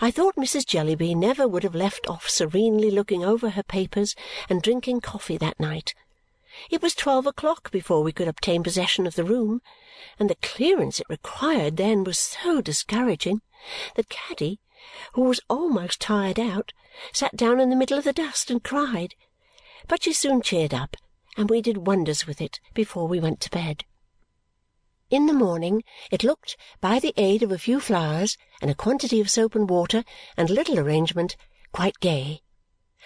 I thought Mrs. Jellyby never would have left off serenely looking over her papers and drinking coffee that night. It was twelve o'clock before we could obtain possession of the room, and the clearance it required then was so discouraging that Caddy, who was almost tired out, sat down in the middle of the dust and cried. But she soon cheered up, and we did wonders with it before we went to bed. In the morning it looked, by the aid of a few flowers and a quantity of soap and water and a little arrangement, quite gay.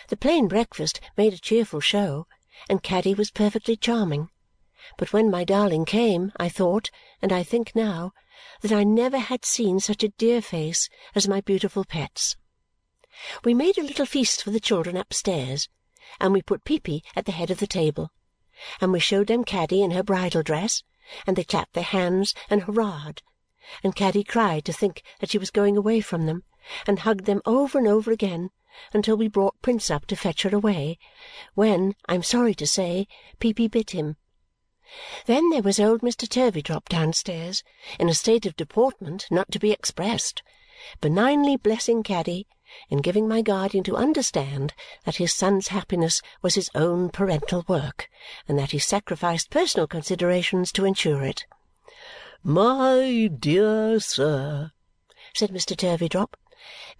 The plain breakfast made a cheerful show, and Caddy was perfectly charming. But when my darling came, I thought, and I think now, that I never had seen such a dear face as my beautiful pet's. We made a little feast for the children upstairs, and we put Peepy at the head of the table, and we showed them Caddy in her bridal dress and they clapped their hands and hurrahed, and Caddy cried to think that she was going away from them, and hugged them over and over again until we brought Prince up to fetch her away, when, I am sorry to say, Peepy bit him. Then there was old Mr. Turveydrop downstairs, in a state of deportment not to be expressed, benignly blessing Caddy and giving my guardian to understand that his son's happiness was his own parental work and that he sacrificed personal considerations to ensure it. "My dear sir," said Mr. Turveydrop,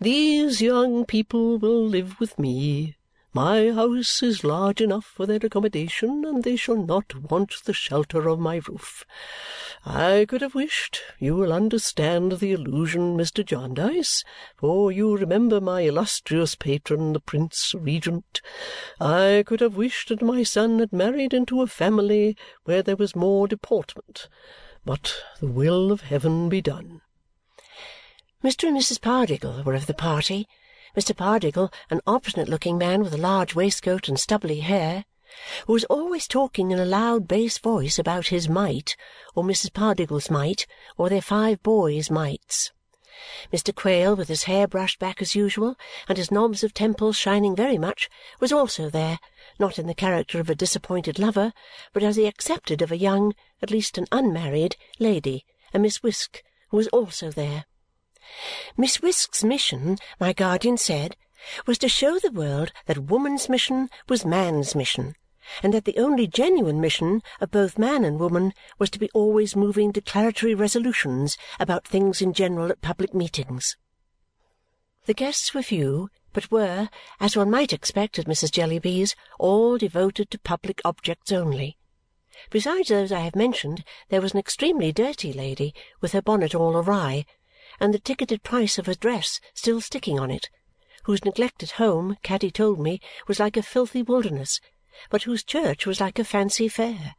"these young people will live with me. My house is large enough for their accommodation, and they shall not want the shelter of my roof. I could have wished you will understand the allusion, Mr. Jarndyce, for you remember my illustrious patron, the Prince Regent I could have wished that my son had married into a family where there was more deportment. But the will of heaven be done!" Mr. and Mrs. Pardiggle were of the party Mr. Pardiggle, an obstinate-looking man with a large waistcoat and stubbly hair, who was always talking in a loud bass voice about his mite, or Mrs. Pardiggle's mite, or their five boys' mites. Mr. Quale, with his hair brushed back as usual and his knobs of temples shining very much, was also there, not in the character of a disappointed lover, but as the accepted of a young (at least an unmarried) lady, a Miss Wisk, who was also there. Miss Wisk's mission, my guardian said, was to show the world that woman's mission was man's mission and that the only genuine mission of both man and woman was to be always moving declaratory resolutions about things in general at public meetings. The guests were few, but were, as one might expect at Mrs. Jellyby's, all devoted to public objects only. Besides those I have mentioned, there was an extremely dirty lady, with her bonnet all awry and the ticketed price of her dress still sticking on it, whose neglected home, Caddy told me, was like a filthy wilderness, but whose church was like a fancy fair.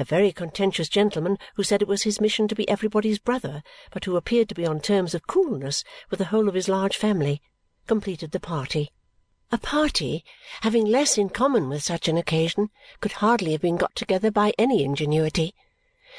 A very contentious gentleman who said it was his mission to be everybody's brother, but who appeared to be on terms of coolness with the whole of his large family, completed the party. A party having less in common with such an occasion could hardly have been got together by any ingenuity.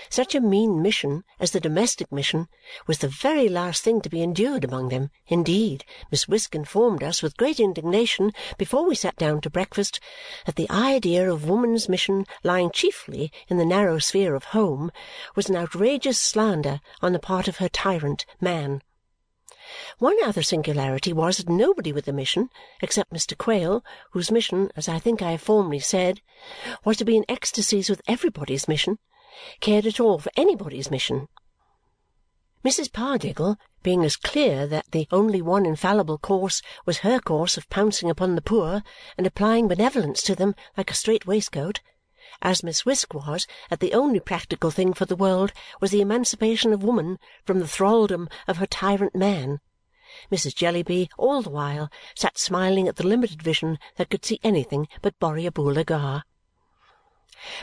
Such a mean mission as the domestic mission was the very last thing to be endured among them. Indeed, Miss Wisk informed us with great indignation before we sat down to breakfast that the idea of woman's mission lying chiefly in the narrow sphere of home was an outrageous slander on the part of her tyrant, man. One other singularity was that nobody with a mission, except Mr. Quale, whose mission, as I think I have formerly said, was to be in ecstasies with everybody's mission, cared at all for anybody's mission. Mrs. Pardiggle, being as clear that the only one infallible course was her course of pouncing upon the poor and applying benevolence to them like a strait waistcoat, as Miss Wisk was that the only practical thing for the world was the emancipation of woman from the thraldom of her tyrant man, Mrs. Jellyby all the while sat smiling at the limited vision that could see anything but Borrioboola Gha.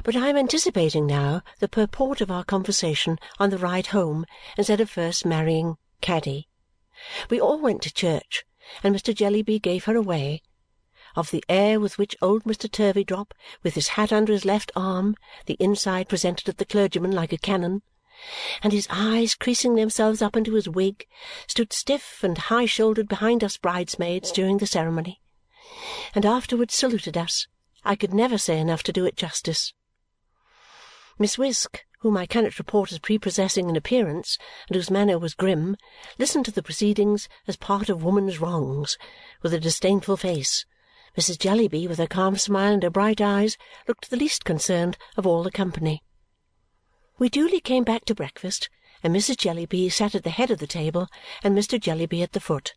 But I am anticipating now the purport of our conversation on the ride home instead of first marrying Caddy. We all went to church, and Mr. Jellyby gave her away. Of the air with which old Mr. Turveydrop, with his hat under his left arm, the inside presented at the clergyman like a cannon, and his eyes creasing themselves up into his wig, stood stiff and high-shouldered behind us bridesmaids during the ceremony, and afterwards saluted us I could never say enough to do it justice. Miss Wisk, whom I cannot report as prepossessing in appearance and whose manner was grim, listened to the proceedings as part of woman's wrongs, with a disdainful face. Mrs. Jellyby, with her calm smile and her bright eyes, looked the least concerned of all the company. We duly came back to breakfast, and Mrs. Jellyby sat at the head of the table and Mr. Jellyby at the foot.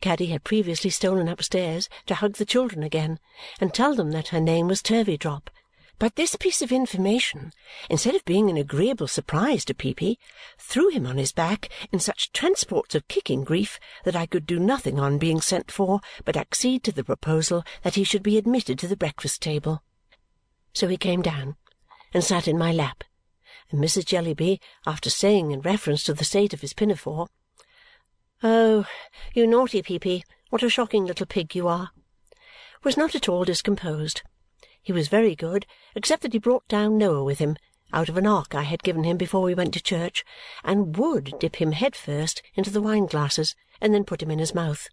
Caddy had previously stolen upstairs to hug the children again and tell them that her name was Turveydrop but this piece of information, instead of being an agreeable surprise to Peepy, threw him on his back in such transports of kicking grief that I could do nothing on being sent for but accede to the proposal that he should be admitted to the breakfast table. So he came down and sat in my lap, and Mrs. Jellyby, after saying in reference to the state of his pinafore, "Oh, you naughty Peepy, what a shocking little pig you are!" was not at all discomposed. He was very good, except that he brought down Noah with him, out of an ark I had given him before we went to church, and would dip him head first into the wine glasses and then put him in his mouth.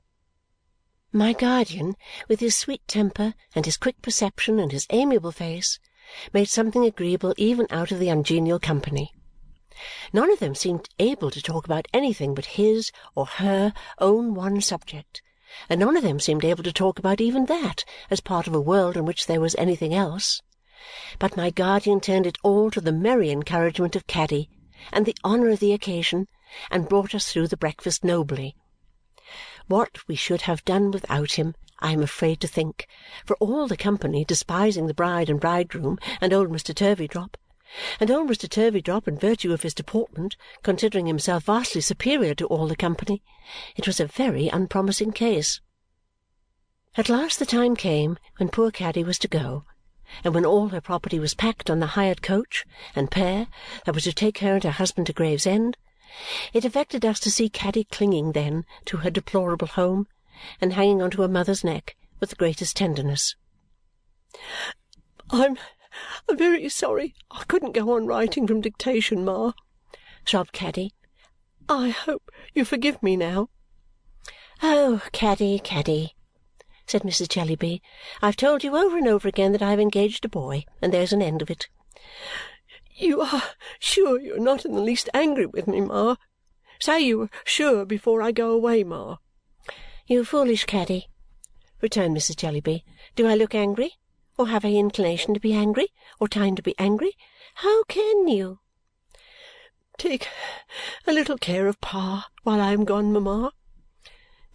My guardian, with his sweet temper and his quick perception and his amiable face, made something agreeable even out of the ungenial company. None of them seemed able to talk about anything but his or her own one subject and none of them seemed able to talk about even that as part of a world in which there was anything else. But my guardian turned it all to the merry encouragement of Caddy and the honour of the occasion and brought us through the breakfast nobly. What we should have done without him I am afraid to think, for all the company despising the bride and bridegroom and old Mr. Turveydrop and old Mr. Turveydrop, in virtue of his deportment, considering himself vastly superior to all the company, it was a very unpromising case. At last the time came when poor Caddy was to go, and when all her property was packed on the hired coach and pair that was to take her and her husband to Gravesend. It affected us to see Caddy clinging then to her deplorable home and hanging on to her mother's neck with the greatest tenderness. "I'm I'm very sorry I couldn't go on writing from dictation, Ma," sobbed Caddy. "I hope you forgive me now." "Oh, Caddy, Caddy!" said Mrs. Jellyby. "I've told you over and over again that I have engaged a boy, and there's an end of it." "You are sure you are not in the least angry with me, Ma? Say you are sure before I go away, Ma." "You foolish Caddy," returned Mrs. Jellyby. "Do I look angry? Or have any inclination to be angry, or time to be angry? How can you?" "Take a little care of Pa while I am gone, mamma."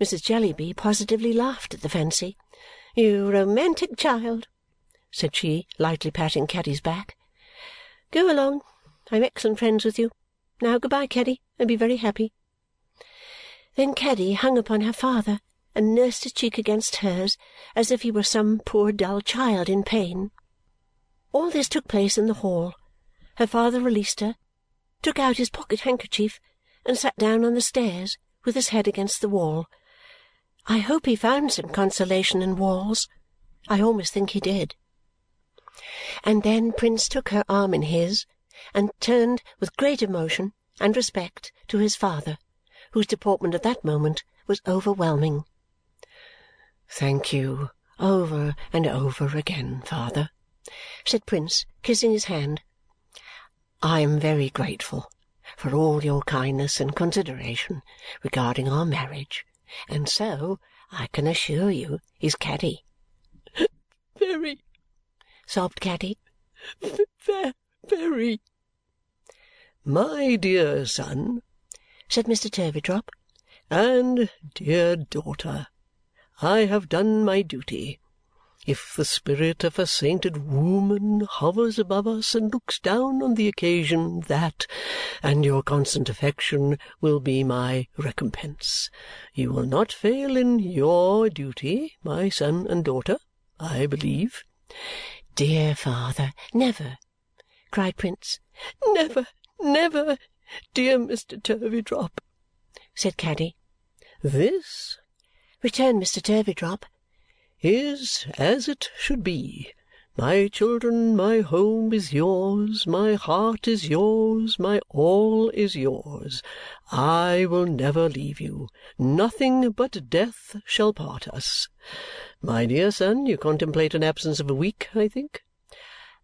Mrs. Jellyby positively laughed at the fancy. "You romantic child!" said she, lightly patting Caddy's back. "Go along. I am excellent friends with you. Now good-bye, Caddy, and be very happy." Then Caddy hung upon her father and nursed his cheek against hers as if he were some poor dull child in pain. All this took place in the hall. Her father released her, took out his pocket-handkerchief, and sat down on the stairs with his head against the wall. I hope he found some consolation in walls. I almost think he did. And then Prince took her arm in his and turned with great emotion and respect to his father, whose deportment at that moment was overwhelming. "Thank you over and over again, father," said Prince, kissing his hand. "I am very grateful for all your kindness and consideration regarding our marriage, and so, I can assure you, is Caddy." "Very," sobbed Caddy. "Very." "My dear son," said Mr. Turveydrop, "and dear daughter. I have done my duty. If the spirit of a sainted woman hovers above us and looks down on the occasion, that, and your constant affection, will be my recompense. You will not fail in YOUR duty, my son and daughter, I believe." "Dear father, never!" cried Prince. "Never, never, dear Mr. Turveydrop," said Caddy. "This returned Mr. Turveydrop, is as it should be. My children, my home is yours, my heart is yours, my all is yours. I will never leave you. Nothing but death shall part us. My dear son, you contemplate an absence of a week, I think?"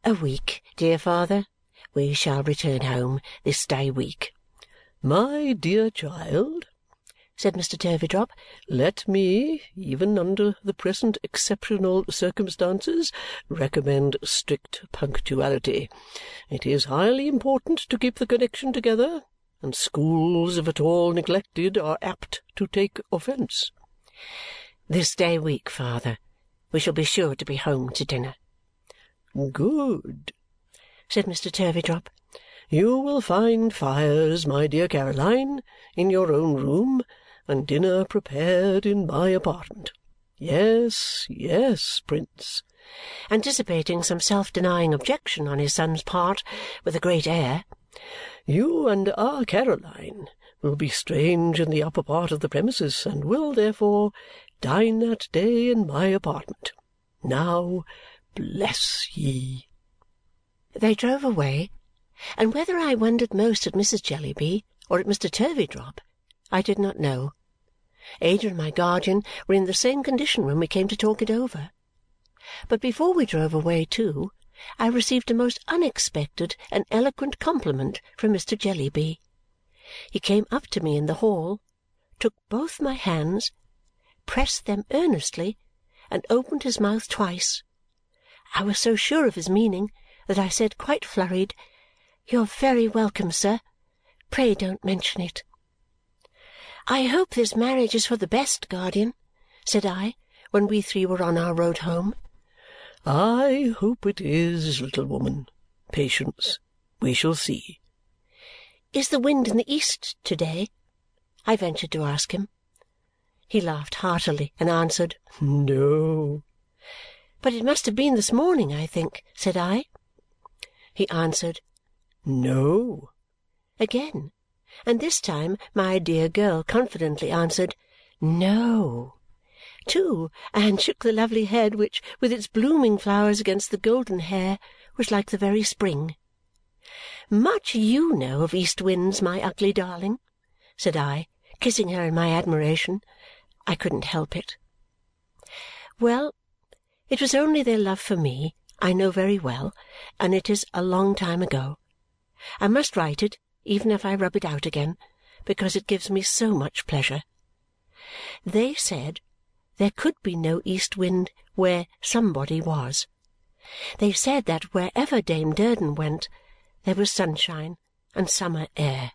"A week, dear father," we shall return home this day week. My dear child, said Mr. Turveydrop, let me, even under the present exceptional circumstances, recommend strict punctuality. It is highly important to keep the connexion together, and schools, if at all neglected, are apt to take offence. This day week, father. We shall be sure to be home to dinner. Good, said Mr. Turveydrop. You will find fires, my dear Caroline, in your own room, and dinner prepared in my apartment. Yes, yes, Prince!" Anticipating some self-denying objection on his son's part with a great air. "You and our Caroline will be strange in the upper part of the premises and will, therefore, dine that day in my apartment. Now, bless ye!" They drove away, and whether I wondered most at Mrs. Jellyby or at Mr. Turveydrop I did not know. Ada and my guardian were in the same condition when we came to talk it over. But before we drove away too, I received a most unexpected and eloquent compliment from Mr. Jellyby. He came up to me in the hall, took both my hands, pressed them earnestly, and opened his mouth twice. I was so sure of his meaning that I said, quite flurried, "You are very welcome, sir. Pray don't mention it." "I hope this marriage is for the best, guardian," said I when we three were on our road home. "I hope it is, little woman. Patience. We shall see." "Is the wind in the east to day?" I ventured to ask him. He laughed heartily and answered, "No." "But it must have been this morning, I think," said I. He answered, "No," again and this time my dear girl confidently answered no. Too and shook the lovely head which with its blooming flowers against the golden hair was like the very spring. Much you know of east winds my ugly darling said i kissing her in my admiration. I couldn't help it. Well it was only their love for me i know very well and it is a long time ago. I must write it even if I rub it out again, because it gives me so much pleasure. They said there could be no east wind where somebody was. They said that wherever Dame Durden went, there was sunshine and summer air.